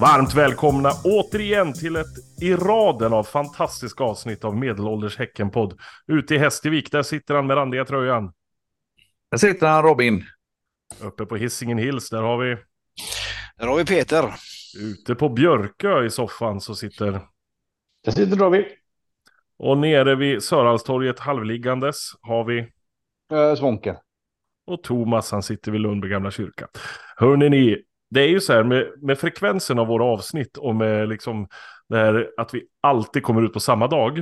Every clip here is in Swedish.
Varmt välkomna återigen till ett i raden av fantastiska avsnitt av Medelålders Häckenpodd. Ute i Hästivik, där sitter han med randiga tröjan. Där sitter han Robin. Uppe på Hisingen Hills, där har vi... Där har vi Peter. Ute på Björkö i soffan så sitter... Där sitter David. Och nere vid Sörhalstorget halvliggandes har vi... Äh, Svånke. Och Thomas, han sitter vid Lundby gamla kyrka. Hörrni ni, det är ju så här med, med frekvensen av våra avsnitt och med liksom det här att vi alltid kommer ut på samma dag.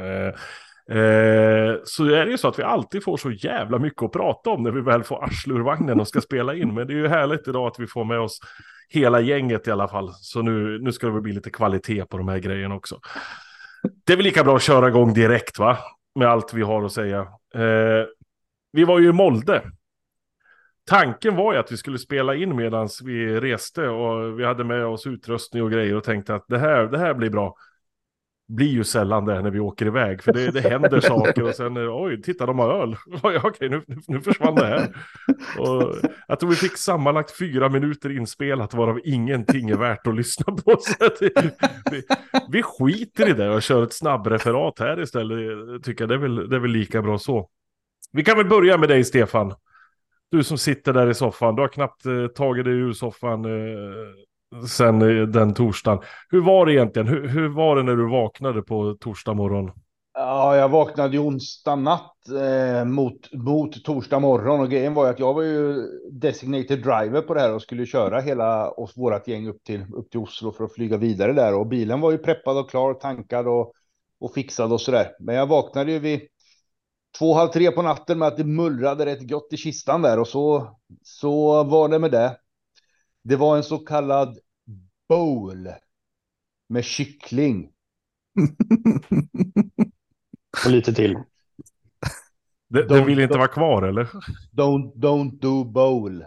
Eh, eh, så är det ju så att vi alltid får så jävla mycket att prata om när vi väl får arsle ur vagnen och ska spela in. Men det är ju härligt idag att vi får med oss hela gänget i alla fall. Så nu, nu ska det väl bli lite kvalitet på de här grejerna också. Det är väl lika bra att köra igång direkt va? Med allt vi har att säga. Eh, vi var ju i Molde Tanken var ju att vi skulle spela in medan vi reste och vi hade med oss utrustning och grejer och tänkte att det här, det här blir bra. Blir ju sällan det när vi åker iväg för det, det händer saker och sen oj, titta de har öl. Okej, nu, nu försvann det här. Och jag tror vi fick sammanlagt fyra minuter inspelat varav ingenting är värt att lyssna på. Så det, vi, vi skiter i det och kör ett snabbreferat här istället. Tycker jag det är väl, det är väl lika bra så. Vi kan väl börja med dig Stefan. Du som sitter där i soffan, du har knappt eh, tagit dig ur soffan eh, sen eh, den torsdagen. Hur var det egentligen? Hur, hur, var det när du vaknade på torsdag morgon? Ja, jag vaknade ju onsdag natt eh, mot, mot torsdag morgon och grejen var ju att jag var ju designated driver på det här och skulle köra hela oss, vårat gäng upp till, upp till Oslo för att flyga vidare där och bilen var ju preppad och klar, tankad och, och fixad och så där. Men jag vaknade ju vid två, halv tre på natten med att det mullrade rätt gott i kistan där och så, så var det med det. Det var en så kallad bowl med kyckling. och lite till. Det, det vill inte vara kvar eller? Don't, don't do bowl.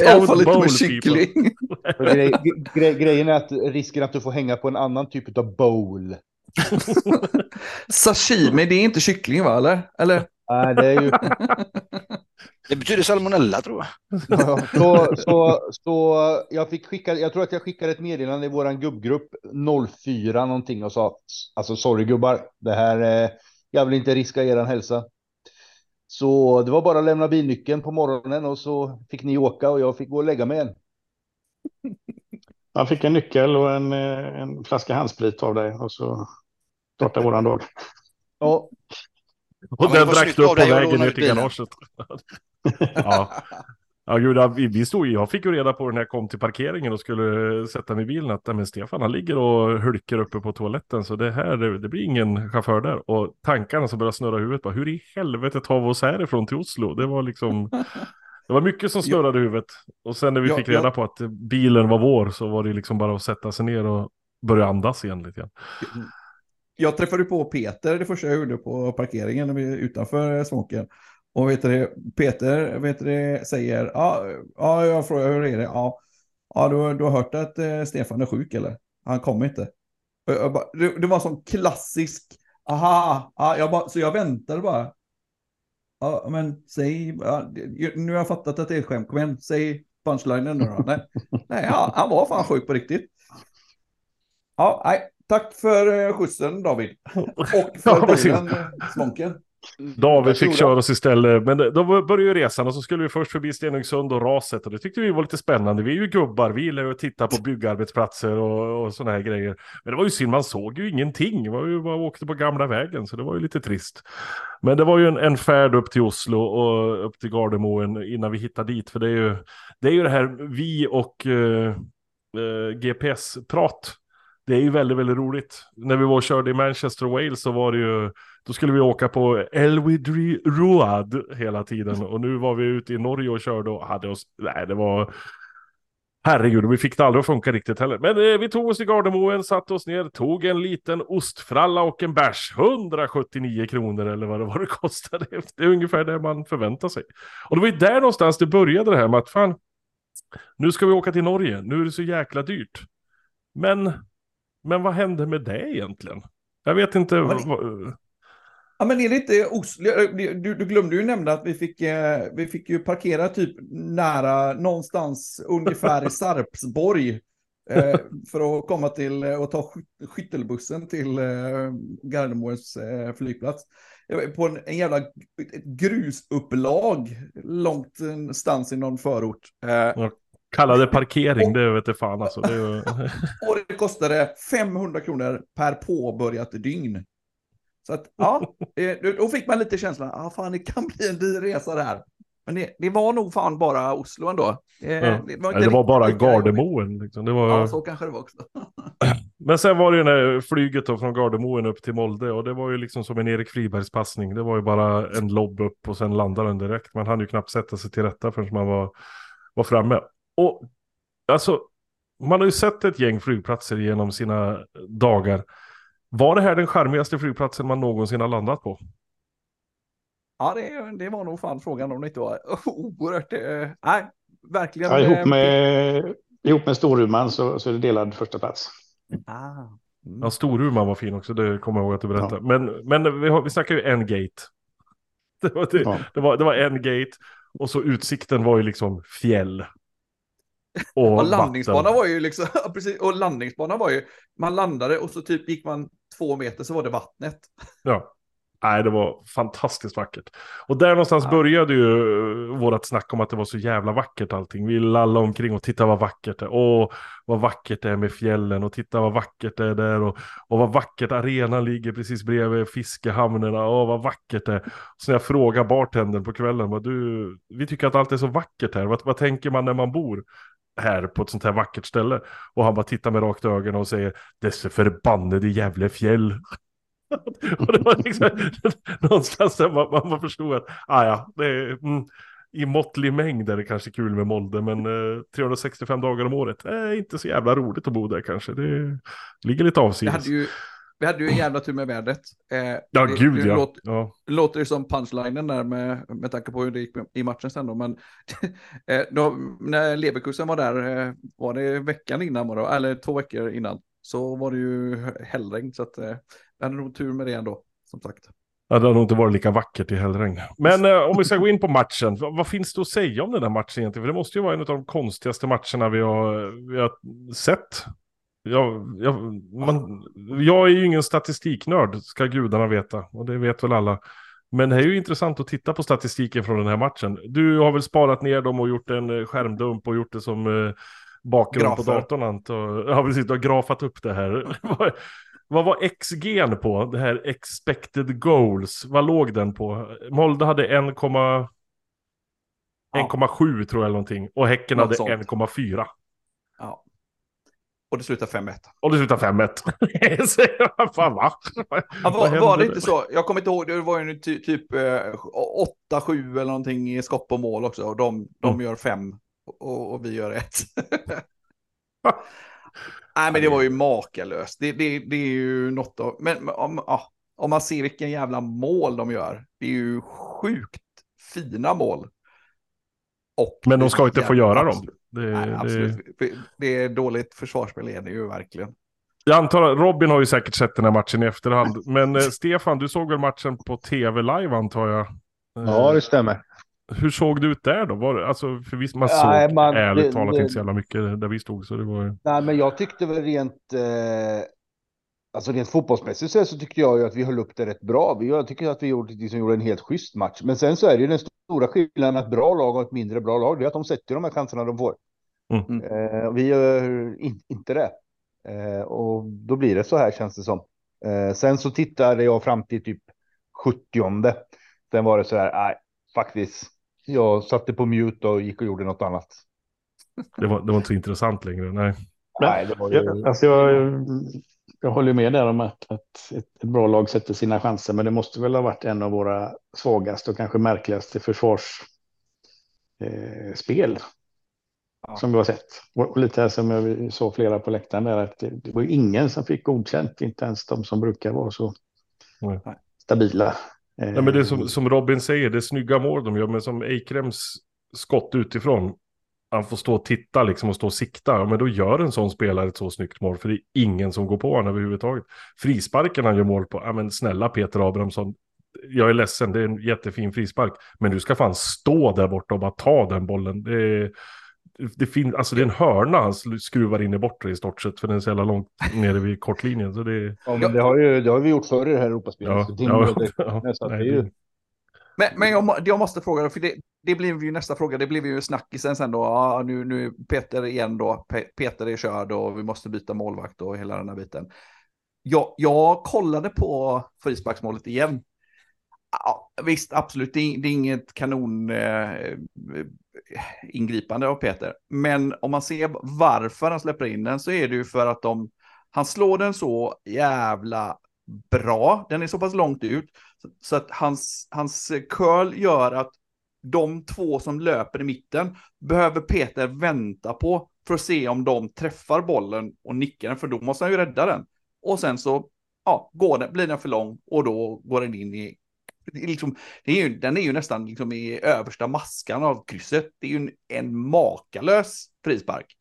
I alla fall lite med kyckling. Grej, grej, grejen är att risken att du får hänga på en annan typ av bowl. Sashimi, det är inte kyckling va? Eller? eller? Nej, det är ju... Det betyder salmonella tror jag. Ja, så, så, så jag fick skicka, jag tror att jag skickade ett meddelande i våran gubbgrupp 04 någonting och sa alltså sorry gubbar, det här, eh, jag vill inte riska eran hälsa. Så det var bara att lämna bilnyckeln på morgonen och så fick ni åka och jag fick gå och lägga mig igen. Han fick en nyckel och en, eh, en flaska handsprit av dig och så startade våran dag. Ja. Och den drack du upp på vägen ner till garaget. ja. Ja, gud, vi, vi stod ju, jag fick ju reda på när jag kom till parkeringen och skulle sätta mig i bilen att men Stefan han ligger och hulkar uppe på toaletten så det här, det, det blir ingen chaufför där. Och tankarna som började snurra i huvudet bara, hur i helvete tar vi oss härifrån till Oslo? Det var liksom, det var mycket som snurrade i huvudet. Och sen när vi Ja, fick reda ja. på att bilen var vår så var det liksom bara att sätta sig ner och börja andas igen lite grann. Jag träffade på Peter det första jag gjorde på parkeringen när vi utanför Svånken. Och vet du, Peter vet du, säger, ja, ja, jag frågar hur är det? Ja, ja du, du har hört att eh, Stefan är sjuk eller? Han kommer inte. Bara, det, det var sån klassisk, aha, ja, jag bara, så jag väntade bara. Ja, men säg, ja, nu har jag fattat att det är ett skämt, kom igen, säg punchlinen nu då. Nej, nej ja, han var fan sjuk på riktigt. Ja, nej, tack för eh, skjutsen David. Och Ja, för precis. bilen, eh, Svånken. David fick köra oss istället, men då började ju resan och så skulle vi först förbi Stenungsund och raset och det tyckte vi var lite spännande. Vi är ju gubbar, vi gillar ju att titta på byggarbetsplatser och, och sådana här grejer. Men det var ju synd, man såg ju ingenting. Var ju bara åkte på gamla vägen, så det var ju lite trist. Men det var ju en, en färd upp till Oslo och upp till Gardermoen innan vi hittade dit, för det är ju det, är ju det här vi och eh, eh, GPS-prat. Det är ju väldigt, väldigt roligt. När vi var och körde i Manchester och Wales så var det ju då skulle vi åka på Elwidry Road hela tiden. Och nu var vi ute i Norge och körde och hade oss... Nej, det var... Herregud, vi fick det aldrig att funka riktigt heller. Men eh, vi tog oss till Gardermoen, satte oss ner, tog en liten ostfralla och en bärs. 179 kronor eller vad det var det kostade. Det är ungefär det man förväntar sig. Och det var ju där någonstans det började det här med att fan, nu ska vi åka till Norge, nu är det så jäkla dyrt. Men, men vad hände med det egentligen? Jag vet inte. Var det- vad- Ja, men är det inte Oslo? Du, du glömde ju nämna att vi fick, eh, vi fick ju parkera typ nära någonstans ungefär i Sarpsborg. Eh, för att komma till och ta sky- skyttelbussen till eh, Gardermoens eh, flygplats. På en, en jävla grusupplag långt någonstans i någon förort. Eh, Kallade parkering, det vet jag fan alltså. Det ju... och det kostade 500 kronor per påbörjat dygn. Så att, ja, eh, då- fick man lite känslan, ah, fan det kan bli en dyr resa det här. Men det, det var nog fan bara Oslo ändå. Eh, Ja. inte Nej, det var bara. Gardermoen. Liksom. Det var... Ja, så kanske det var också. Men sen var det ju det här flyget då från Gardermoen upp till Molde och det var ju liksom som en Erik Fribergs passning. Det var ju bara en lobb upp och sen landade den direkt. Man hann ju knappt sätta sig till rätta förrän man var, var framme. Och alltså, man har ju sett ett gäng flygplatser genom sina dagar. Var det här den charmigaste flygplatsen man någonsin har landat på? Ja, det, det var nog fan frågan om det inte var oerhört... Eh, nej, verkligen. Ja, eh, ihop, med, ihop med Storuman så, så är det delad första plats. Ah, mm. Ja, Storuman var fin också, det kommer jag ihåg att du berättade. Men, men vi, har, vi snackar ju en gate. Det var, det, Ja. det, var, det var en gate och så utsikten var ju liksom fjäll. Och, Och landningsbanan var ju liksom, precis, och landningsbanan var ju, man landade och så typ gick man två meter så var det vattnet. Ja. Nej, det var fantastiskt vackert. Och där någonstans Ja. började ju uh, vårat snack om att det var så jävla vackert allting. Vi lallade omkring och titta vad vackert det är. Åh, vad vackert det är med fjällen och titta vad vackert det är där. Och, och vad vackert arenan ligger precis bredvid fiskehamnarna. Åh, vad vackert det är. Så när jag frågar bartendern på kvällen, vad du, vi tycker att allt är så vackert här. Vad, vad tänker man när man bor här på ett sånt här vackert ställe? Och han bara tittar med rakt ögonen och säger, dessa förbannade jävla fjäll. och det var liksom någonstans där man, man, förstod att, ah, ja, det är, mm, i måttlig mängd är det kanske kul med Molde, men eh, 365 dagar om året är inte så jävla roligt att bo där kanske. Det ligger lite avsides. hade ju, vi hade ju en jävla tur med vädret. Eh, Ja, det, gud det ja. Låter, ja. låter det som punchlinen där med, med tanke på hur det gick i matchen sen då. Men eh, då, när Leverkusen var där, eh, var det veckan innan, var det, eller två veckor innan, så var det ju hällregn. Så att eh, vi hade nog tur med det ändå, som sagt. Ja, det har nog inte varit lika vackert i hällregn. Men eh, om vi ska gå in på matchen, vad, vad finns det att säga om den här matchen egentligen? För det måste ju vara en av de konstigaste matcherna vi har, vi har sett. Jag, jag, man, jag är ju ingen statistiknörd, ska gudarna veta. Och det vet väl alla. Men det är ju intressant att titta på statistiken från den här matchen. Du har väl sparat ner dem och gjort en eh, skärmdump och gjort det som eh, bakgrund på Grafer. datorn antar jag. Ja, precis. Du har grafat upp det här. Vad- var XG på? Det här expected goals. Vad låg den på? Molde hade 1,7 Ja. 1,7 tror jag eller någonting. Och Häcken Något hade sånt. 1,4. Ja. Och det slutar 5-1. Och det slutade 5-1. Så jag, Fan va? Ja, Vad var, var det inte så? Jag kommer inte ihåg, det var ju ty, typ eh, 8-7 eller någonting i skott på mål också. Och de, de Mm. gör 5 och, och vi gör 1. Nej, men det var ju makalöst. Det, det, det är ju något av... Men om, ja, om man ser vilken jävla mål de gör. Det är ju sjukt fina mål. Och Men de ska inte få göra dem. Det, Nej, det, absolut. Det, det är dåligt försvarsspel är det ju verkligen. jag antar att Robin har ju säkert sett den här matchen i efterhand. Men eh, Stefan, du såg väl matchen på tv live antar jag? Eh, Ja, det stämmer. Hur såg det ut där då? Var det, alltså, för vi, man Nej, såg man- ärligt det- talat det- inte så jävla mycket där vi stod. Så det var. Nej, men jag tyckte väl rent, eh, alltså rent fotbollsmässigt så, tyckte jag ju att vi höll upp det rätt bra. Jag tycker att vi gjorde, liksom, gjorde en helt schysst match. Men sen så är det ju den stora skillnaden att ett bra lag och ett mindre bra lag, det är att de sätter de här chanserna de får. Mm. Eh, och vi gör in, inte det. Eh, och då blir det så här känns det som. Eh, sen så tittade jag fram till typ 70 Sen var det så här, nej, faktiskt. Jag satte på mute och gick och gjorde något annat. Det, var, det var inte så intressant längre. Nej. Nej, det var ju... Jag, alltså jag, jag håller med där om att, att ett, ett bra lag sätter sina chanser, men det måste väl ha varit en av våra svagaste och kanske märkligaste försvarsspel eh, spel Ja. som vi har sett. Och, och lite här som jag såg flera på läktaren där, att det, det var ingen som fick godkänt, inte ens de som brukar vara så Nej. stabila. Eh, Nej, men det är som, som Robin säger, det är snygga mål de gör, men som Eikrems skott utifrån, han får stå och titta liksom och stå och sikta, ja, men då gör en sån spelare ett så snyggt mål, för det är ingen som går på honom överhuvudtaget. Frisparken han gör mål på, ja men snälla Peter Abrahamsson, jag är ledsen, det är en jättefin frispark. Men du ska fan stå där borta och bara ta den bollen. Det är, det, fin, alltså det är en hörna han skruvar in i bortre i stort sett. För den är så jävla långt nere vid kortlinjen. Så det, ja, men det har, ju, det har vi gjort förr i det här Europaspelet. Ja, ja, ja, det är ju, men, men jag, jag måste fråga, för det, det blev ju nästa fråga, det blev ju snackisen sen då. ah, nu, nu Peter igen då, Pe Peter är körd och vi måste byta målvakt och hela den här biten. Jag, jag kollade på frisparksmålet igen. Ja, visst, absolut, det är, det är inget kanon eh, ingripande av Peter. Men om man ser varför han släpper in den så är det ju för att de, han slår den så jävla bra. Den är så pass långt ut så, att hans, hans curl gör att de två som löper i mitten behöver Peter vänta på för att se om de träffar bollen och nickar den, för då måste han ju rädda den. Och sen så ja, går den, blir den för lång och då går den in i liksom, är ju, den är ju nästan liksom i översta maskan av krysset. Det är ju en, en makalös frispark.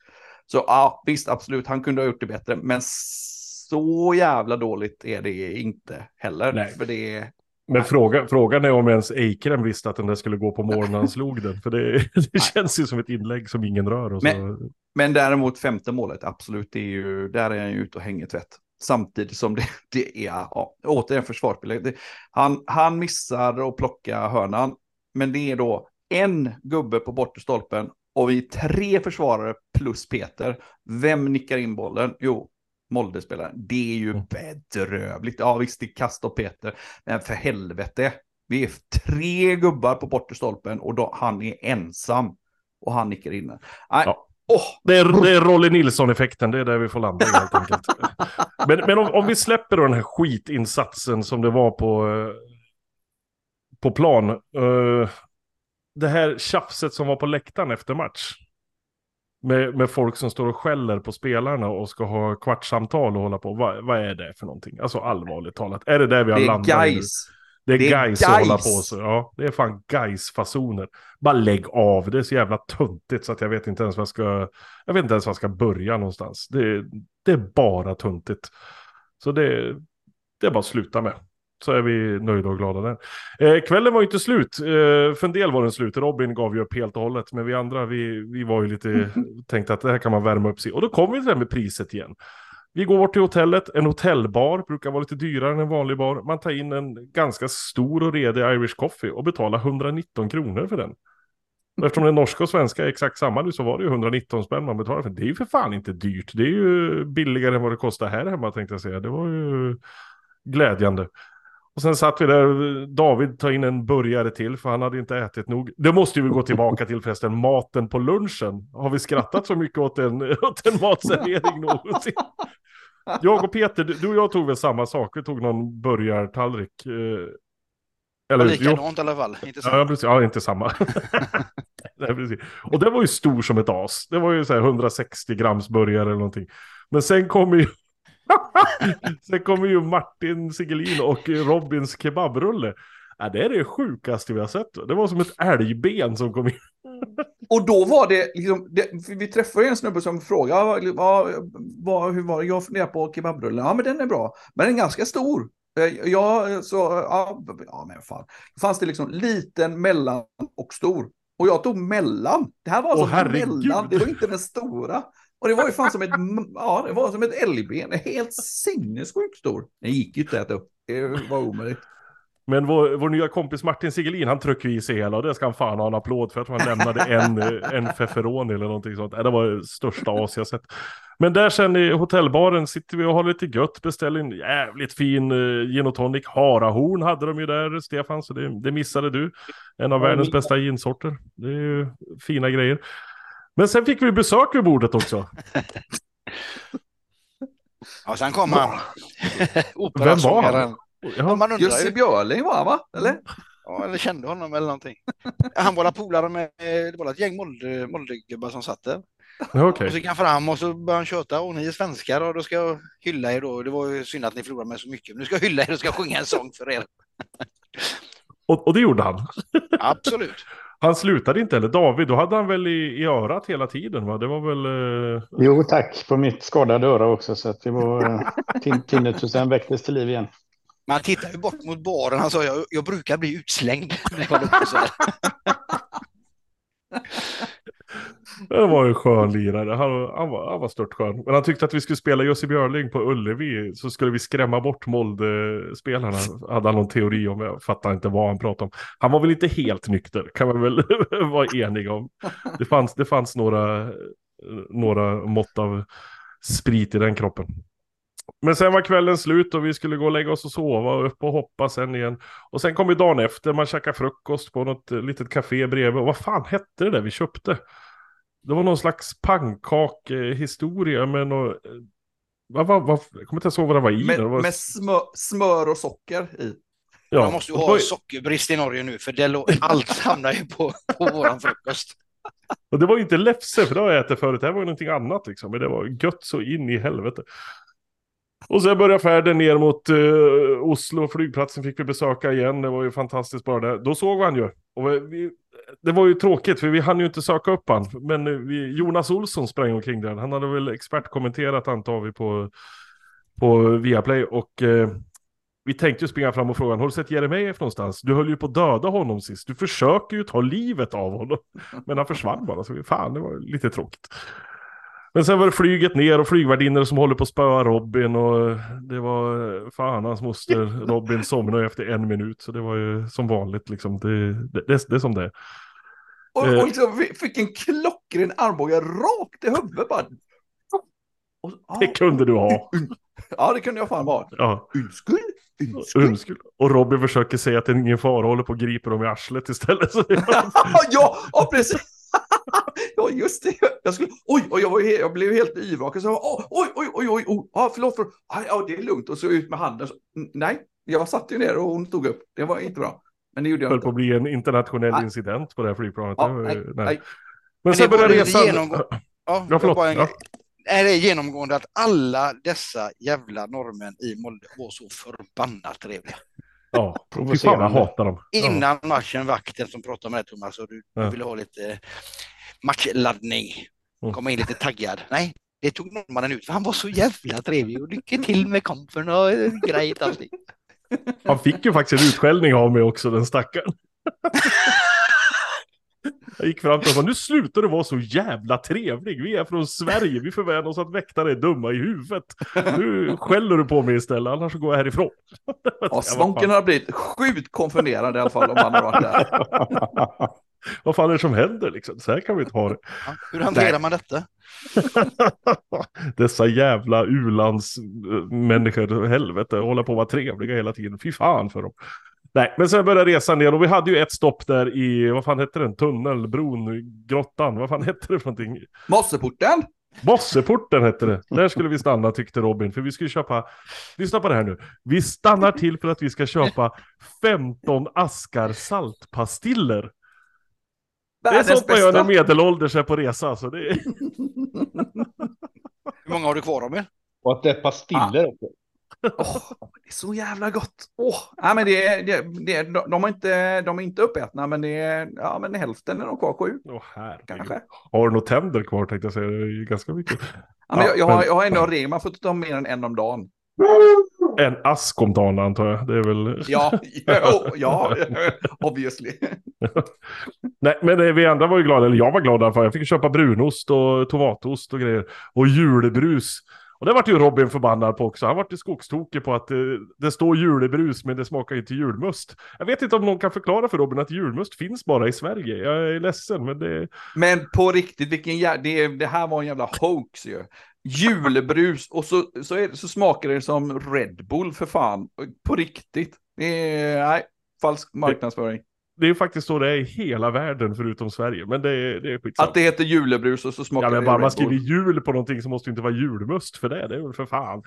Så ja, visst, absolut, han kunde ha gjort det bättre, men så jävla dåligt är det inte heller. Nej. För det Men fråga, frågan är om ens Eikrem visste att den där skulle gå på mål när han slog den. För det, det känns ju som ett inlägg som ingen rör. Och så. Men- Men däremot femte målet, absolut, det är ju, där är han ju ute och hänger tvätt. Samtidigt som det, det är, ja, återigen försvarsspel. Det, han, han missar att plocka hörnan, men det är då en gubbe på bortre stolpen och vi är tre försvarare plus Peter. Vem nickar in bollen? Jo, Molde-spelaren. Det är ju Mm. bedrövligt. Ja, visst, det är kast och Peter, men för helvete. Vi är tre gubbar på bortre stolpen och då, han är ensam. Och han nickar in den. Ja. åh, Det är, det är Rolly Nilsson-effekten, det är där vi får landa helt enkelt. Men, men om, om vi släpper då den här skitinsatsen som det var på, eh, på plan. eh, det här tjafset som var på läktaren efter match. Med, med folk som står och skäller på spelarna och ska ha kvartssamtal och hålla på. Vad, vad är det för någonting? Alltså allvarligt talat. Är det där vi har det är landat nu? Det är, Det är guys att hålla på så. Ja, det är fan guys fasoner Bara lägg av. Det är så jävla tuntigt så att jag vet inte ens vad jag ska... Jag vet inte ens var jag ska börja någonstans. Det, det är bara tuntigt. Så det, det är bara att sluta med. Så är vi nöjda och glada där. Eh, kvällen var ju inte slut. Eh, för en del var den slut. Robin gav ju upp helt och hållet. Men vi andra, vi, vi var ju lite... tänkte att det här kan man värma upp sig. Och då kom vi till det här med priset igen. Vi går till hotellet, en hotellbar brukar vara lite dyrare än en vanlig bar. Man tar in en ganska stor och redig Irish coffee och betalar 119 kronor för den. Och eftersom den norska och svenska är exakt samma nu så var det ju 119 spänn man betalade för. Det är ju för fan inte dyrt. Det är ju billigare än vad det kostar här hemma tänkte jag säga. Det var ju glädjande. Och sen satt vi där, David tar in en burgare till för han hade inte ätit nog. Det måste vi gå tillbaka till förresten, maten på lunchen. Har vi skrattat så mycket åt en, åt en matservering någonsin? Jag och Peter, du och jag tog väl samma sak, vi tog någon burgartallrik. eh, Eller, var jo, likadant i alla fall. Inte så. ja, precis, ja, inte samma. Nej, precis. Och det var ju stor som ett as. Det var ju så här 160 grams burgare eller någonting. Men sen kommer ju Sen kommer ju Martin Sigelin och Robins kebabrulle. Ja, det är det sjukaste vi har sett. Det var som ett älgben som kom in. Och då var det liksom, det, vi träffade en snubbe som frågade, vad, vad, hur var det? Jag funderar på kebabrullen. Ja, men den är bra. Men den är ganska stor. Eh, Ja, så, ja, ja men fan. Fanns det liksom liten, mellan och stor. Och jag tog mellan. Det här var alltså mellan, det var inte den stora. Och det var ju fan som ett, ja, det var som ett älgben. Helt sinnessjukt stor. Den gick ju inte att äta upp. Det var omöjligt. Men vår, vår nya kompis Martin Sigelin, han tryckte i sig hela och det ska han fan ha en applåd för. Jag tror han lämnade en, eh, en feferoni eller någonting sånt. Det var det största as jag sett. Men där sen i hotellbaren sitter vi och har lite gött, beställer en jävligt fin uh, gin och tonic. Harahorn hade de ju där, Stefan, så det, det missade du. En av Ja, världens bästa ginsorter. Det är ju fina grejer. Men sen fick vi besök vid bordet också. Ja, sen kom han. Vem var han? Ja, Ja, man undrar Jussi ju. Björling var han, va? Eller? Ja, eller kände honom eller någonting. Han var la polare med, det var ett gäng Molde- Moldegubbar som satt där. okej. Och så gick han fram och så började han köta. Och ni är svenskar och då ska jag hylla er då. Det var ju synd att ni förlorade med så mycket. Men nu ska jag hylla er och ska sjunga en sång för er. Och, och det gjorde han. Absolut. Han slutade inte heller. David, då hade han väl i, i örat hela tiden va? Det var väl... Eh... Jo, tack. På mitt skadade öra också. Så att det var... eh, tin- Tinnitusen väcktes till liv igen. Men han tittade ju bort mot baren. Han sa jag, jag brukar bli utslängd. när jag håller på så här. Det var en skön lirare. Han, han, var, han var stört skön. Men han tyckte att vi skulle spela Jussi Björling på Ullevi. Så skulle vi skrämma bort Molde-spelarna. Hade han någon teori om. Jag fattar inte vad han pratade om. Han var väl inte helt nykter. Kan man väl vara enig om. Det fanns, det fanns några, några mått av sprit i den kroppen. Men sen var kvällen slut och vi skulle gå och lägga oss och sova och upp och hoppa sen igen. Och sen kom ju dagen efter, man käkade frukost på något litet café bredvid. Och vad fan hette det där vi köpte? Det var någon slags pannkakhistoria med något... Vad, vad, vad, jag kommer inte ens ihåg vad det var i. Med, det var... med smör, smör och socker i. ja. Man måste ju ha sockerbrist i Norge nu för det allt hamnar ju på, på våran frukost. Och det var ju inte läfse, för det har jag ätit förut. Det här var ju någonting annat liksom. Men det var gött så in i helvete. Och sen började färden ner mot uh, Oslo. Flygplatsen fick vi besöka igen. Det var ju fantastiskt bara där. Då såg vi han ju. Och vi, det var ju tråkigt, för vi hann ju inte söka upp han. Men eh, vi, Jonas Olsson sprang omkring där. Han hade väl expertkommenterat antar vi på, på Viaplay. Och uh, vi tänkte ju springa fram och fråga har du sett Jeremejeff någonstans? Du höll ju på att döda honom sist. Du försöker ju ta livet av honom. Men han försvann bara. Så fan, det var lite tråkigt. Men sen var det flyget ner och flygvärdinnor som håller på att spöa Robin och det var eh, fan hans moster Robin somnade efter en minut så det var ju som vanligt liksom det, det, det, det är som det är. Och, Eh. och liksom vi fick en klockren armbåge rakt i huvudet bara. Och, ja, Det kunde du ha. ja, det kunde jag fan vara. Ja, unskull. önskul. Och Robin försöker säga att det är ingen fara håller på att gripa dem i arslet istället. Ja, ja, precis. ja, just det. Jag skulle, oj, oj, jag, var, jag blev helt yrvaken. Så, jag, oj, oj, oj, oj, oj. Ja, förlåt, förlåt. Ja, ja, det är lugnt. Och så ut med handen. Så, "Mm, nej, jag satt ju ner och hon stod upp. Det var inte bra. Men det gjorde jag höll inte. på att bli en internationell Nej. incident på det här flygplanet. Ja, nej, nej. nej. Men det sen började resan. genomgå- Ja, Ja, förlåt. bara en Ja. Är det genomgående att alla dessa jävla norrmän i Molde var så förbannat trevliga? Ja, fy fan jag Provocerande. hatar dem. Ja. Innan matchen, vakten som pratade med dig Thomas och du, Ja. du ville ha lite matchladdning. Mm. Komma in lite taggad. Nej, det tog norrmannen ut för han var så jävla trevlig och lycka till med kampen och eh, grejt allting. Han fick ju faktiskt en utskällning av mig också, den stackaren. Jag gick fram till honom och sa, nu slutar du vara så jävla trevlig. Vi är från Sverige, vi förväntar oss att väktare är dumma i huvudet. Nu skäller du på mig istället, annars så går jag härifrån. Ja, Svånken har blivit sjukt konfunderad i alla fall om han har varit där. Vad fan är det som händer liksom? Så här kan vi inte ha det. Ja, hur hanterar Nej. man detta? Dessa jävla u-landsmänniskor, helvete, hålla på att vara trevliga hela tiden. Fy fan för dem. Nej, men sen började resan ner och vi hade ju ett stopp där i, vad fan hette den? Tunnelbron, grottan, vad fan hette det för någonting? Mosseporten? Bosseporten hette det. Där skulle vi stanna tyckte Robin. För vi skulle köpa, lyssna på det här nu. Vi stannar till för att vi ska köpa 15 askar saltpastiller. Det är Världens sånt man gör när medelålders är på resa. Så det är... Hur många har du kvar Robin? Och att det är pastiller också. Åh, det är så jävla gott. Åh, ja, men det, det, det, de, är inte, de är inte uppätna, men, det är, ja, men hälften är de kvar, sju Åh herregud. kanske. Har du några tänder kvar tänkte jag säga. Det är ju ganska mycket. Ja, men jag, jag, har, men- jag har ändå en regel, man får inte ta mer än en om dagen. En ask om dagen antar jag. Det är väl... Ja, ja, ja obviously. Nej, men eh, vi andra var ju glada. Eller jag var glad i alla fall. Jag fick köpa brunost och tomatost och grejer. Och julebrus. Och det vart ju Robin förbannad på också. Han vart ju skogstokig på att eh, det står julebrus men det smakar inte julmust. Jag vet inte om någon kan förklara för Robin att julmust finns bara i Sverige. Jag är ledsen men det... Men på riktigt, vilken jä- det, det här var en jävla hoax ju. Julebrus och så, så, är, så smakar det som Red Bull för fan. På riktigt. Är, nej, falsk marknadsföring. Det är faktiskt så det är i hela världen förutom Sverige. Men det är, det är skitsamma. Att det heter julebrus och så smakar Ja men det bara man skriver jul på någonting så måste det inte vara julmust för det. Det är väl för fan.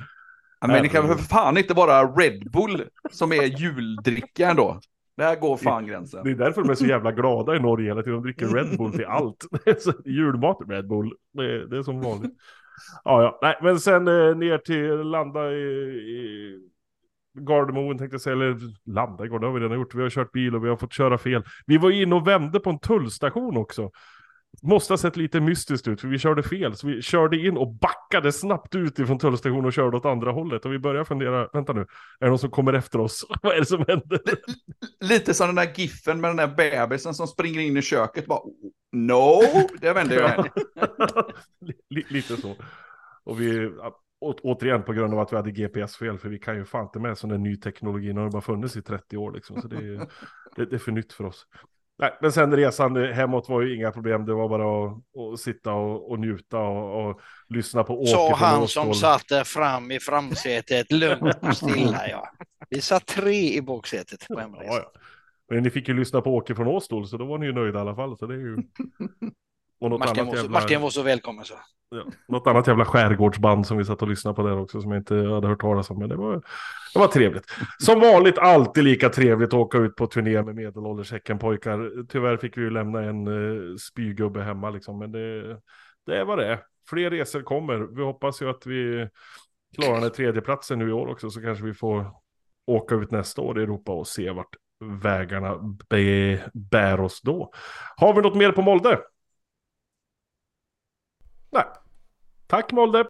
Ja, men det kan väl för fan inte vara Red Bull som är juldrickan då. Där går fan gränsen. Det är därför de är så jävla glada i Norge hela tiden. De dricker Red Bull till allt. Julmat Red Bull. Det är, det är som vanligt. Ja, ja. Nej, men sen eh, ner till landa i, i Gardermoen tänkte jag säga. Eller landa i Gardermoen har vi redan gjort. Vi har kört bil och vi har fått köra fel. Vi var inne och vände på en tullstation också. Måste ha sett lite mystiskt ut, för vi körde fel. Så vi körde in och backade snabbt ut ifrån tullstationen och körde åt andra hållet. Och vi började fundera, vänta nu, är det någon som kommer efter oss? Vad är det som händer? Lite som den där giffen med den där bebisen som springer in i köket. Bara, no, det vänder jag. lite så. Och vi, å, återigen på grund av att vi hade GPS-fel, för vi kan ju fan inte med sån där ny teknologi, den har bara funnits i 30 år liksom. Så det är, det, det är för nytt för oss. Nej, men sen resan hemåt var ju inga problem. Det var bara att, att sitta och, och njuta och, och, lyssna på Åke. Sa han som satt där fram i framsätet lugnt och stilla. Ja. Vi satt tre i baksätet på hemresan. Ja, ja. Men ni fick ju lyssna på Åke från Åstol, så då var ni ju nöjda i alla fall. Så det är ju... Och något Martin, var så, jävla... Martin var så välkommen så. Ja, något annat jävla skärgårdsband som vi satt och lyssnade på där också som jag inte hade hört talas om. Men det var, det var trevligt. Som vanligt alltid lika trevligt att åka ut på turné med medelålders Häckenpojkar. Tyvärr fick vi ju lämna en uh, spygubbe hemma liksom. Men det, det var det. Fler resor kommer. Vi hoppas ju att vi klarar den tredjeplatsen nu i år också. Så kanske vi får åka ut nästa år i Europa och se vart vägarna bär oss då. Har vi något mer på Molde? Nej. Tack Molde!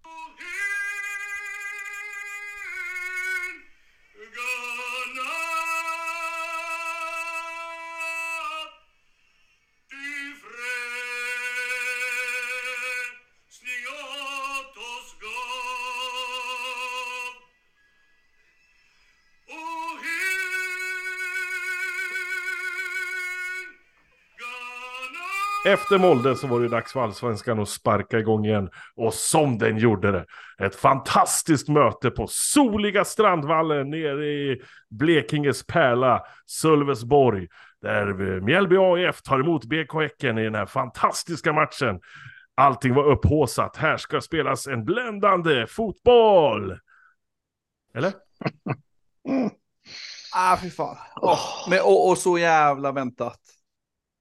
Efter Molde så var det dags för allsvenskan att sparka igång igen. Och som den gjorde det. Ett fantastiskt möte på soliga Strandvallen nere i Blekinges pärla, Sölvesborg. Där Mjällby AIF tar emot BK Häcken i den här fantastiska matchen. Allting var upphåsat. Här ska spelas en bländande fotboll. Eller? Ah, fy fan. Oh, men, och, och så jävla väntat.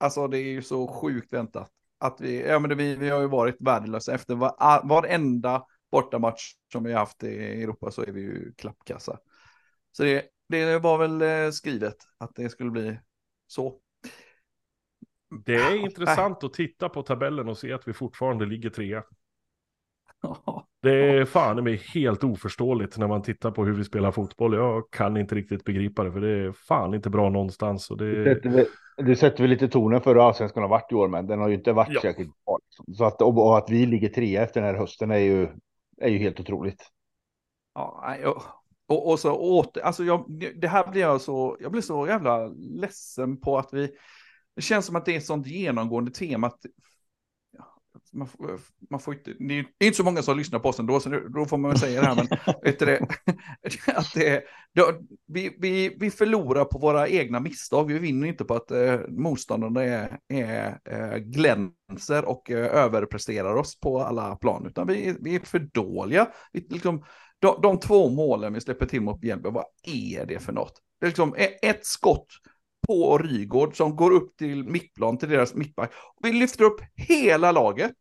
Alltså det är ju så sjukt väntat. Att vi, ja, men vi, vi har ju varit värdelösa efter var, varenda bortamatch som vi har haft i Europa så är vi ju klappkassa. Så det, det var väl eh, skrivet att det skulle bli så. Det är intressant att titta på tabellen och se att vi fortfarande ligger trea. Det är fan mig helt oförståeligt när man tittar på hur vi spelar fotboll. Jag kan inte riktigt begripa det, för det är fan inte bra någonstans. Och det... Du sätter väl lite tonen för hur allsvenskan har varit i år, men den har ju inte varit ja. särskilt bra. Liksom. Så att, och, att vi ligger trea efter den här hösten är ju, är ju helt otroligt. Ja, och, och så åter, alltså jag, det här blir jag så, jag blir så jävla ledsen på att vi, det känns som att det är ett sånt genomgående tema att man, får, man får inte, det är inte så många som lyssnar på oss ändå, så då får man väl säga det här, men vet du det, att det, då, vi, vi, vi förlorar på våra egna misstag, vi vinner inte på att eh, motståndarna är, är, eh, glänser och eh, överpresterar oss på alla plan, utan vi, vi är för dåliga. Vi, liksom, de, de två målen vi släpper till mot Bjälby, vad är det för något? Det är liksom ett skott på Rygård som går upp till mittplan till deras mittback. Vi lyfter upp hela laget.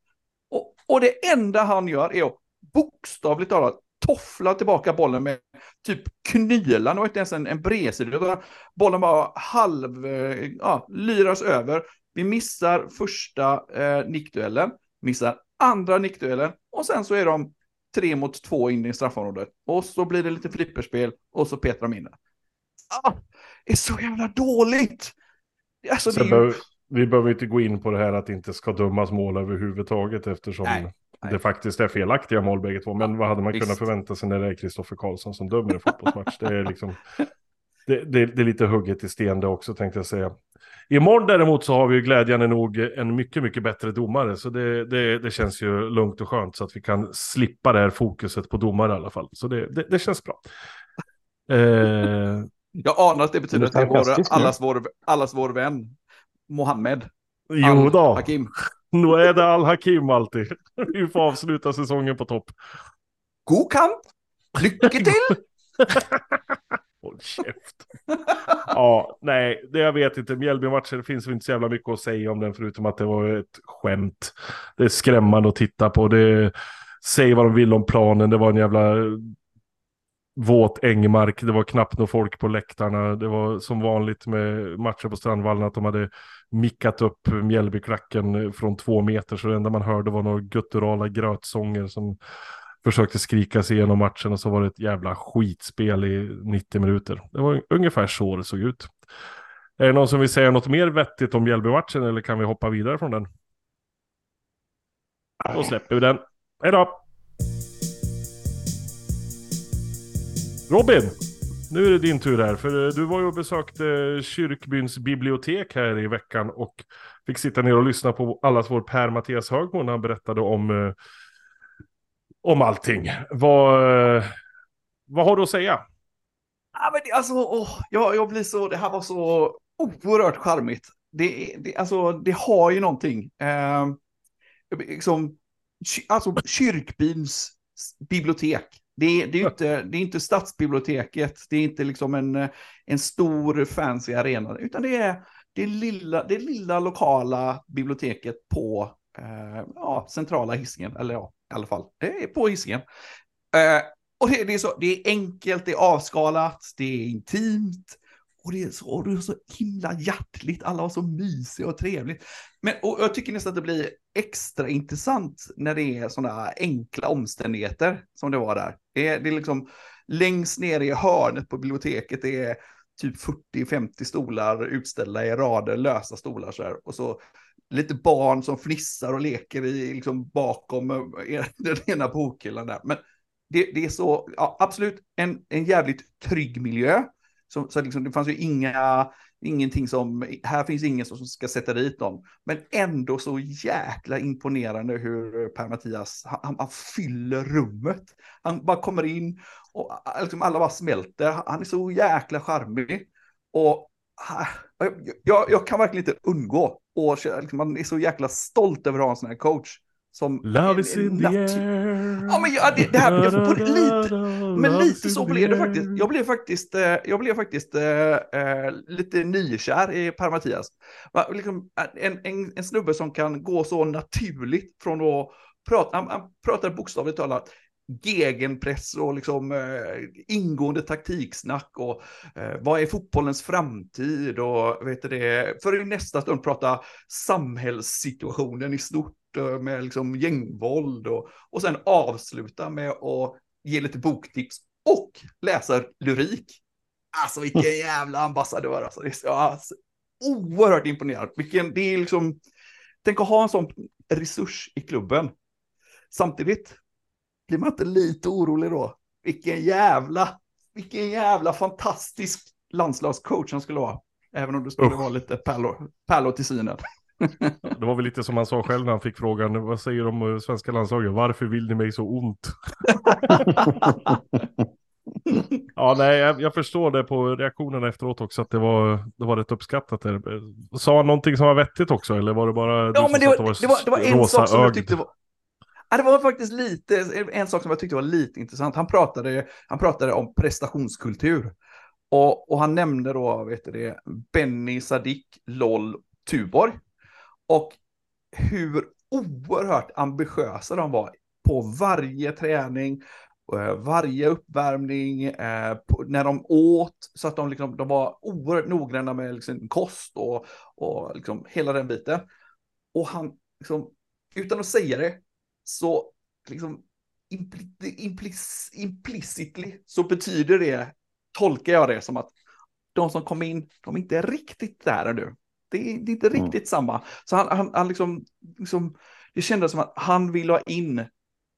Och, och det enda han gör är att bokstavligt talat toffla tillbaka bollen med typ knylan. Det var inte ens en, en bredsida, bollen bara halv, eh, ja, lyras över. Vi missar första eh, nickduellen, missar andra nickduellen och sen så är de tre mot två in i straffområdet. Och så blir det lite flipperspel och så petar de in det. Ah, är så jävla dåligt. Alltså, det ju... Vi behöver inte gå in på det här att det inte ska dömas mål överhuvudtaget eftersom nej, nej. det faktiskt är felaktiga mål bägge två. Men vad hade man Visst. kunnat förvänta sig när det är Kristoffer Karlsson som dömer en fotbollsmatch? Det är liksom... Det, det, det, är lite hugget i sten det också tänkte jag säga. Imorgon däremot så har vi ju glädjande nog en mycket, mycket bättre domare. Så det, det, det känns ju lugnt och skönt så att vi kan slippa det här fokuset på domare i alla fall. Så det, det, det känns bra. Eh, jag anar att det betyder att det är vår, allas, vår, allas vår vän. Mohammed. Jo då. Hakim. Nu är det Al-Hakim alltid. Vi får avsluta säsongen på topp. God kamp. Lycka till. Håll käft. ja, nej, det jag vet inte. Mjällby-matchen finns väl inte så jävla mycket att säga om den förutom att det var ett skämt. Det är skrämmande att titta på. Det, säg vad de vill om planen. Det var en jävla våt ängmark, det var knappt några folk på läktarna. Det var som vanligt med matcher på Strandvallen att de hade mickat upp Mjällbyklacken från två meter. Så det enda man hörde var några gutturala grötsånger som försökte skrika sig igenom matchen och så var det ett jävla skitspel i 90 minuter. Det var ungefär så det såg ut. Är det någon som vill säga något mer vettigt om Mjällby-matchen eller kan vi hoppa vidare från den? Då släpper vi den. Hej då! Robin! Nu är det din tur här, för eh, du var ju och besökte kyrkbyns bibliotek här i veckan och fick sitta ner och lyssna på allas vår Per Mattias Högmo när han berättade om, eh, om allting. Vad, eh, vad har du att säga? Ja, men det, alltså, åh, jag, jag blir så, det här var så oerhört charmigt. Det, det, alltså, det har ju någonting. Eh, liksom, alltså kyrkbyns bibliotek. Det, det, är inte, det är inte stadsbiblioteket, det är inte liksom en, en stor fancy arena, utan det är det lilla, det lilla lokala biblioteket på eh, ja, centrala Hisingen, eller ja, i alla fall, det är på Hisingen. Eh, och det, det, är så, det är enkelt, det är avskalat, det är intimt, och det är så, och det är så himla hjärtligt, alla var så mysiga och trevligt. Men och jag tycker nästan att det blir extra intressant när det är sådana enkla omständigheter som det var där. Det är, det är liksom längst ner i hörnet på biblioteket, det är typ 40-50 stolar utställda i rader, lösa stolar så här. Och så lite barn som fnissar och leker i, liksom bakom eh, den ena bokhyllan där. Men det, det är så, ja, absolut, en, en jävligt trygg miljö. Så, så liksom, det fanns ju inga, ingenting som, här finns ingen som ska sätta dit dem. Men ändå så jäkla imponerande hur Per-Mattias, han, han, fyller rummet. Han bara kommer in och liksom alla bara smälter. Han är så jäkla charmig. Och ah, jag, jag kan verkligen inte undgå. Och liksom, man är så jäkla stolt över att ha en sån här coach. Som Love is in the air. Ja, men ja, det, det här, jag får lite, men lite så blev det faktiskt. Jag blev faktiskt, eh, jag blev faktiskt äh, lite nykär i Per Mattias. Liksom, en, en, en snubbe som kan gå så naturligt från att prata, han, han pratar bokstavligt talat gegenpress och liksom eh, ingående taktiksnack och eh, vad är fotbollens framtid och vet du det, för i nästa stund prata samhällssituationen i stort med liksom gängvåld och, och sen avsluta med att ge lite boktips och läsa lyrik. Alltså vilken jävla ambassadör alltså. Det är så, alltså, oerhört imponerad. Vilken, det är liksom, tänk att ha en sån resurs i klubben. Samtidigt blir man inte lite orolig då. Vilken jävla, vilken jävla fantastisk landslagscoach han skulle vara. Även om det skulle uh. vara lite pärlor till synen. Det var väl lite som han sa själv när han fick frågan, vad säger de om svenska landslaget? Varför vill ni mig så ont? ja, nej, jag, jag, förstår det på reaktionerna efteråt också, att det var, det var rätt uppskattat. Där. Sa han någonting som var vettigt också, eller var det bara ja, men det, var, det, var, det var en sak som jag tyckte var... Ja, det var faktiskt lite, en sak som jag tyckte var lite intressant. Han pratade, han pratade om prestationskultur. Och, och han nämnde då, vet du det, Benny Sadik, LOL, Tuborg. Och hur oerhört ambitiösa de var på varje träning, eh, varje uppvärmning, eh, när de åt, så att de, liksom, de var oerhört noggranna med liksom, kost och, och liksom, hela den biten. Och han, liksom, utan att säga det, så liksom, impli, implic, implicitly så betyder det, tolkar jag det som att de som kom in, de är inte riktigt där nu. Det är, det är inte mm. riktigt samma. Så han, han, han liksom, liksom, det kändes som att han vill ha in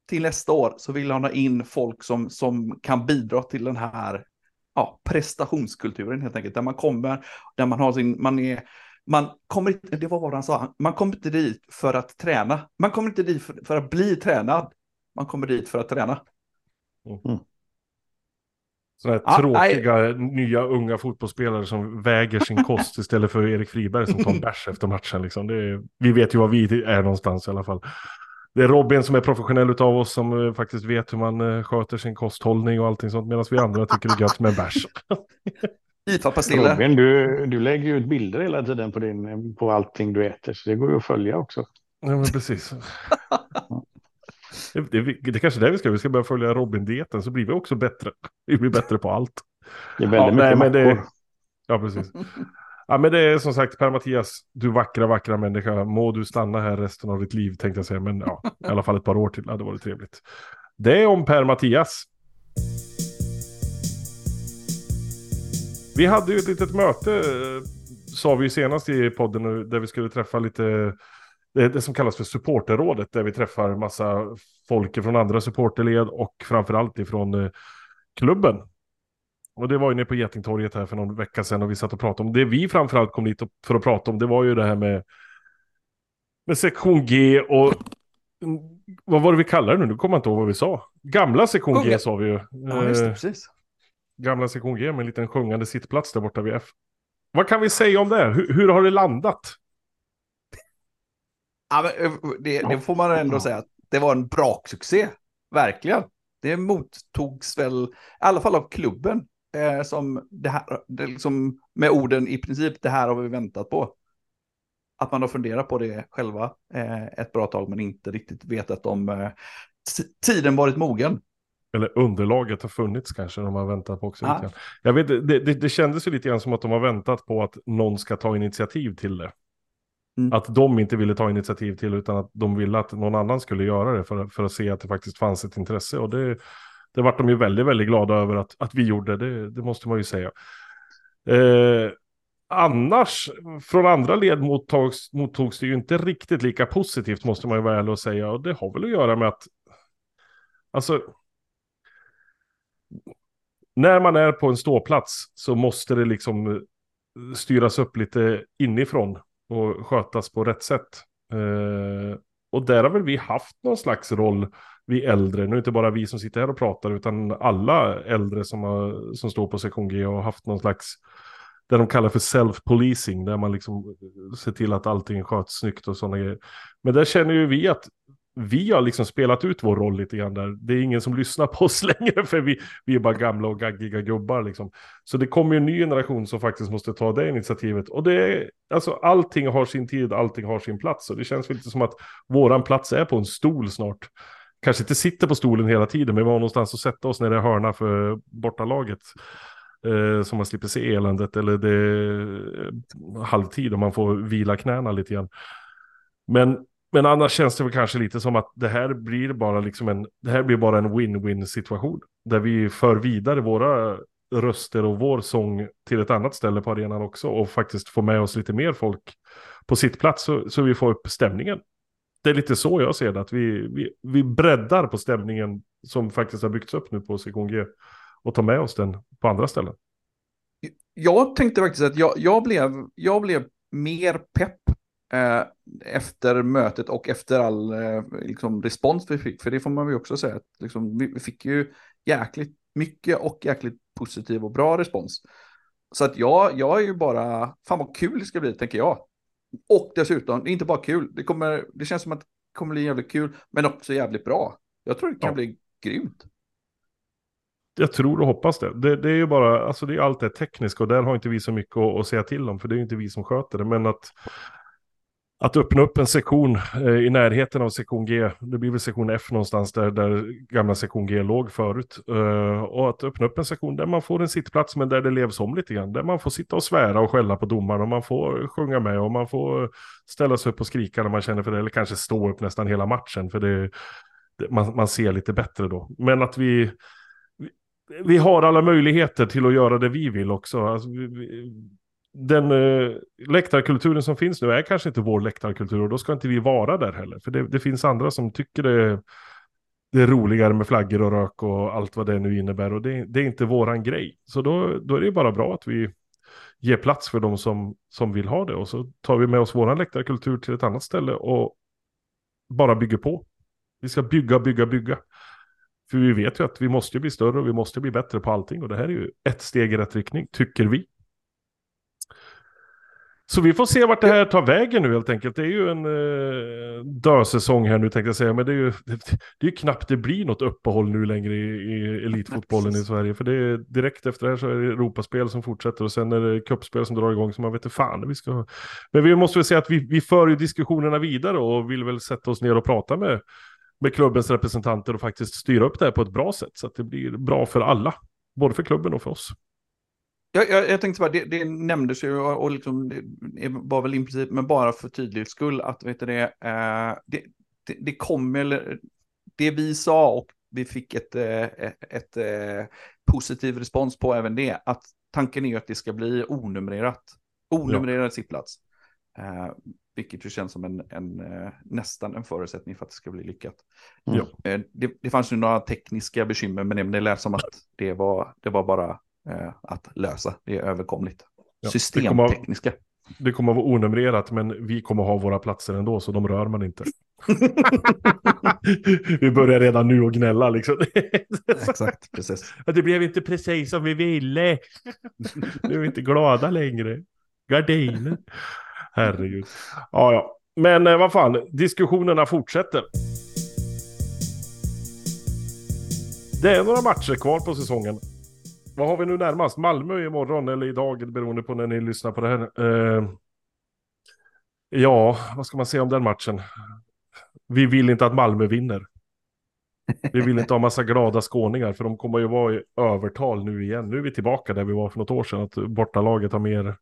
till nästa år så vill han ha in folk som, som kan bidra till den här ja, prestationskulturen helt enkelt. Där man kommer, där man har sin, man är, man kommer inte, det var vad han sa, man kommer inte dit för att träna. Man kommer inte dit för, för att bli tränad. Man kommer dit för att träna. Mm. Sådana här ah, tråkiga nej. nya unga fotbollsspelare som väger sin kost istället för Erik Friberg som tar en bärs efter matchen. Liksom. Är, vi vet ju var vi är någonstans i alla fall. Det är Robin som är professionell utav oss som uh, faktiskt vet hur man uh, sköter sin kosthållning och allting sånt. Medan vi andra tycker det är gött med en bärs. Robin, du, du lägger ju ut bilder hela tiden på, din, på allting du äter. Så det går ju att följa också. Ja, men precis. Det, det, det kanske är det vi ska, vi ska börja följa Robin-dieten så blir vi också bättre. Vi blir bättre på allt. Det är väldigt ja, mycket nej, men det, Ja, precis. Ja, men det är som sagt Per-Mattias, du vackra, vackra människa. Må du stanna här resten av ditt liv tänkte jag säga. Men ja, i alla fall ett par år till hade varit trevligt. Det är om Per-Mattias. Vi hade ju ett litet möte, sa vi senast i podden, där vi skulle träffa lite, det, det som kallas för supporterrådet, där vi träffar massa folk från andra supporterled och framförallt ifrån eh, klubben. Och det var ju nere på Getingtorget här för någon vecka sedan och vi satt och pratade om det. Vi framförallt kom dit för att prata om det var ju det här med, med sektion G och vad var det vi kallade det nu? Nu kommer jag inte ihåg vad vi sa. Gamla sektion G sa vi ju. Ja, just det, eh, precis. Gamla sektion G med en liten sjungande sittplats där borta vid F. Vad kan vi säga om det? Hur, hur har det landat? Ja, eh, det, det, får man ändå säga att det var en braksuccé. Verkligen. Det mottogs väl, i alla fall av klubben, eh, som det här, det liksom, med orden i princip, det här har vi väntat på. Att man har funderat på det själva eh, ett bra tag, men inte riktigt vetat om eh, tiden varit mogen. Eller underlaget har funnits kanske, de har väntat på också. Lite Jag vet, det, det, det kändes ju lite grann som att de har väntat på att någon ska ta initiativ till det. Mm. Att de inte ville ta initiativ till utan att de ville att någon annan skulle göra det för, för att se att det faktiskt fanns ett intresse. Och det, det vart de ju väldigt, väldigt glada över att, att vi gjorde. Det, det måste man ju säga. Eh, annars, från andra led mottogs, mottogs det ju inte riktigt lika positivt måste man ju vara ärlig och säga. Och det har väl att göra med att, alltså, när man är på en ståplats så måste det liksom eh, styras upp lite inifrån och skötas på rätt sätt. Eh, och där har väl vi haft någon slags roll, vi äldre, nu inte bara vi som sitter här och pratar, utan alla äldre som, har, som står på sektion G och har haft någon slags, det de kallar för self-policing, där man liksom ser till att allting sköts snyggt och sådana grejer. Men där känner ju vi att vi har liksom spelat ut vår roll lite grann där. Det är ingen som lyssnar på oss längre för vi, vi är bara gamla och gaggiga gubbar liksom. Så det kommer ju en ny generation som faktiskt måste ta det initiativet. Och det är, alltså allting har sin tid, allting har sin plats. Och det känns väl lite som att våran plats är på en stol snart. Kanske inte sitter på stolen hela tiden, men vi har någonstans att sätta oss när det är hörna för bortalaget. Eh, så man slipper se eländet eller det är halvtid och man får vila knäna lite grann. Men men annars känns det väl kanske lite som att det här blir bara liksom en, det här blir bara en win-win situation. Där vi för vidare våra röster och vår sång till ett annat ställe på arenan också. Och faktiskt få med oss lite mer folk på sitt plats så, så vi får upp stämningen. Det är lite så jag ser det, att vi, vi, vi breddar på stämningen som faktiskt har byggts upp nu på sektion G. Och tar med oss den på andra ställen. Jag tänkte faktiskt att jag, jag, blev, jag blev mer pepp Eh, efter mötet och efter all eh, liksom, respons vi fick. För det får man ju också säga. Att, liksom, vi fick ju jäkligt mycket och jäkligt positiv och bra respons. Så att jag, jag är ju bara, fan vad kul det ska bli, tänker jag. Och dessutom, inte bara kul, det, kommer, det känns som att det kommer bli jävligt kul, men också jävligt bra. Jag tror det kan ja. bli grymt. Jag tror och hoppas det. det. det. är ju bara, alltså det är allt det tekniska och där har inte vi så mycket att, att säga till om, för det är ju inte vi som sköter det. Men att att öppna upp en sektion eh, i närheten av sektion G, det blir väl sektion F någonstans där, där gamla sektion G låg förut. eh, och att öppna upp en sektion där man får en sittplats men där det levs om lite grann. Där man får sitta och svära och skälla på domaren och man får sjunga med och man får ställa sig upp och skrika när man känner för det. Eller kanske stå upp nästan hela matchen för det, det man, man ser lite bättre då. Men att vi, vi, vi har alla möjligheter till att göra det vi vill också. Alltså, vi, den eh, läktarkulturen som finns nu är kanske inte vår läktarkultur och då ska inte vi vara där heller. För det, det finns andra som tycker det, det, är roligare med flaggor och rök och allt vad det nu innebär och det, det är inte våran grej. Så då, då är det bara bra att vi ger plats för de som, som vill ha det och så tar vi med oss våran läktarkultur till ett annat ställe och bara bygger på. Vi ska bygga, bygga, bygga. För vi vet ju att vi måste bli större och vi måste bli bättre på allting och det här är ju ett steg i rätt riktning, tycker vi. Så vi får se vart det här tar vägen nu helt enkelt. Det är ju en eh, dösäsong här nu tänkte jag säga. Men det är ju det, är knappt det blir något uppehåll nu längre i, i elitfotbollen i Sverige. För det är direkt efter det här så är det Europaspel som fortsätter och sen är det kuppspel som drar igång. Så man vet inte fan vi ska... Men vi måste väl säga att vi, vi för ju diskussionerna vidare och vill väl sätta oss ner och prata med med klubbens representanter och faktiskt styra upp det här på ett bra sätt så att det blir bra för alla. Både för klubben och för oss. Jag, jag, jag tänkte bara, det, det nämndes ju och, och liksom, det var väl i princip, men bara för tydlighets skull, att vet du det, eh, det, det, det kommer, eller det vi sa och vi fick ett, eh, ett, ett, ett eh, positiv respons på även det, att tanken är att det ska bli onumrerat, onumrerad ja. sittplats. Eh, vilket ju känns som en, en, eh, nästan en förutsättning för att det ska bli lyckat. Mm. Eh, det, det fanns ju några tekniska bekymmer men det lät som att det var, det var bara att lösa. Det är överkomligt. Ja, Systemtekniska. Det kommer, det kommer att vara onumrerat, men vi kommer att ha våra platser ändå, så de rör man inte. vi börjar redan nu och gnälla liksom. Exakt, precis. Det blev inte precis som vi ville. Nu är vi inte glada längre. Gardiner. Herregud. Ja, ja. Men eh, vad fan, diskussionerna fortsätter. Det är några matcher kvar på säsongen. Vad har vi nu närmast? Malmö imorgon eller idag, beroende på när ni lyssnar på det här. Eh, ja, vad ska man säga om den matchen? Vi vill inte att Malmö vinner. Vi vill inte ha massa glada skåningar, för de kommer ju vara i övertal nu igen. Nu är vi tillbaka där vi var för något år sedan, att bortalaget har mer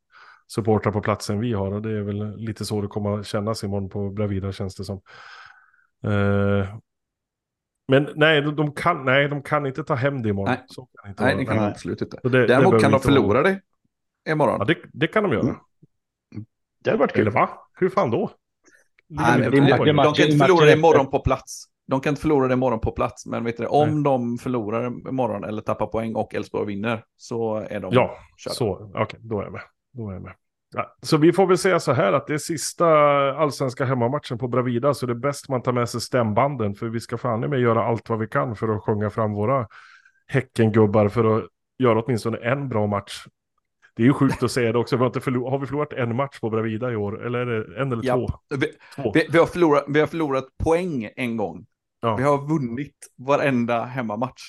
supportrar på platsen vi har. Och det är väl lite så det kommer kännas imorgon på Bravida känns det som. Eh, men nej de, kan, nej, de kan inte ta hem det imorgon. Nej, så kan inte nej det kan de absolut inte. Det, Däremot det kan de förlora det imorgon. Ja, det, det kan de göra. Mm. Det hade varit kul. Eller va? Hur fan då? Nej, de, de, de kan inte förlora det imorgon på plats. De kan inte förlora det imorgon på plats, men vet du, om Nej. de förlorar imorgon eller tappar poäng och Elfsborg vinner så är de Ja, körda. så okej, okay, då är jag med. Då är jag med. Ja, så vi får väl säga så här att det är sista allsvenska hemmamatchen på Bravida så det är bäst man tar med sig stämbanden för vi ska fan med göra allt vad vi kan för att sjunga fram våra Häckengubbar för att göra åtminstone en bra match. Det är ju sjukt att säga det också, vi har, inte förlor har vi förlorat en match på Bravida i år? Eller är det en eller ja. två? Vi, två. Vi, vi, har förlorat, vi har förlorat poäng en gång. Ja. Vi har vunnit varenda hemmamatch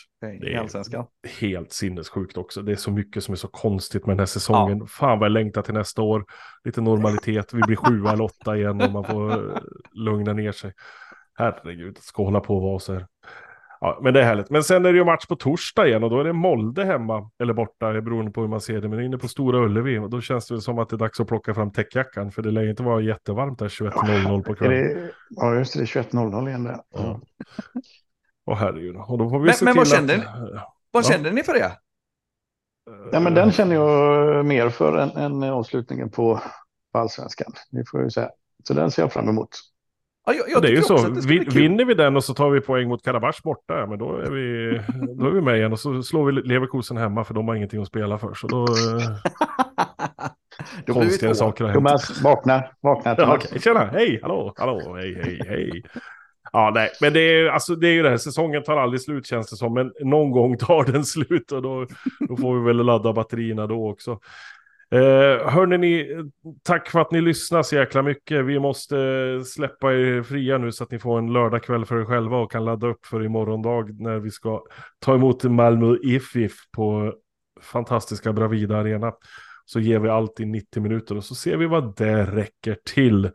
i Allsvenskan. Helt sinnessjukt också. Det är så mycket som är så konstigt med den här säsongen. Ja. Fan vad jag längtar till nästa år. Lite normalitet. Vi blir sju eller åtta igen och man får lugna ner sig. Herregud, ska hålla på och vara så här. Ja, men det är härligt. Men sen är det ju match på torsdag igen och då är det Molde hemma eller borta, beroende på hur man ser det. Men inne på Stora Ullevi och då känns det som att det är dags att plocka fram täckjackan. För det lär inte vara jättevarmt där 21.00 på kvällen. Ja, just det, det är 21.00 igen där. Ja. Åh herregud. Och då får vi men, se men till vad kände, att... ni, vad ja. kände ni för det? Ja, men den känner jag mer för än, än avslutningen på, på allsvenskan. Det får jag säga. Så den ser jag fram emot. Ja, jag, jag det är ju så. Vinner vi den och så tar vi poäng mot Karabach borta, men då är vi, då är vi med igen. Och så slår vi Leverkusen hemma för de har ingenting att spela för. Så då... då konstiga saker har hänt. Thomas, vakna. Vakna. Ja, okay. Tjena, hej, hallå, hallå, hej, hej, hej. Ja, nej, men det är, alltså, det är ju det här, säsongen tar aldrig slut känns det som, men någon gång tar den slut och då, då får vi väl ladda batterierna då också. Eh, hörni ni, tack för att ni lyssnar så jäkla mycket. Vi måste släppa er fria nu så att ni får en lördagkväll för er själva och kan ladda upp för imorgon dag när vi ska ta emot Malmö IFIF på fantastiska Bravida Arena. Så ger vi allt i 90 minuter och så ser vi vad det räcker till.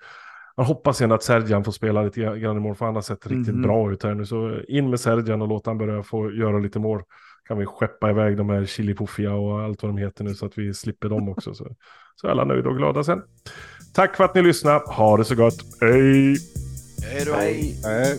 Jag hoppas igen att Sergian får spela lite grann imorgon för han har sett riktigt mm. bra ut här nu. Så in med Sergian och låt han börja få göra lite mål kan vi skeppa iväg de här chilipuffia och allt vad de heter nu så att vi slipper dem också. Så, så är alla nöjda och glada sen. Tack för att ni lyssnade. Ha det så gott. Hej! Hej då! Hej.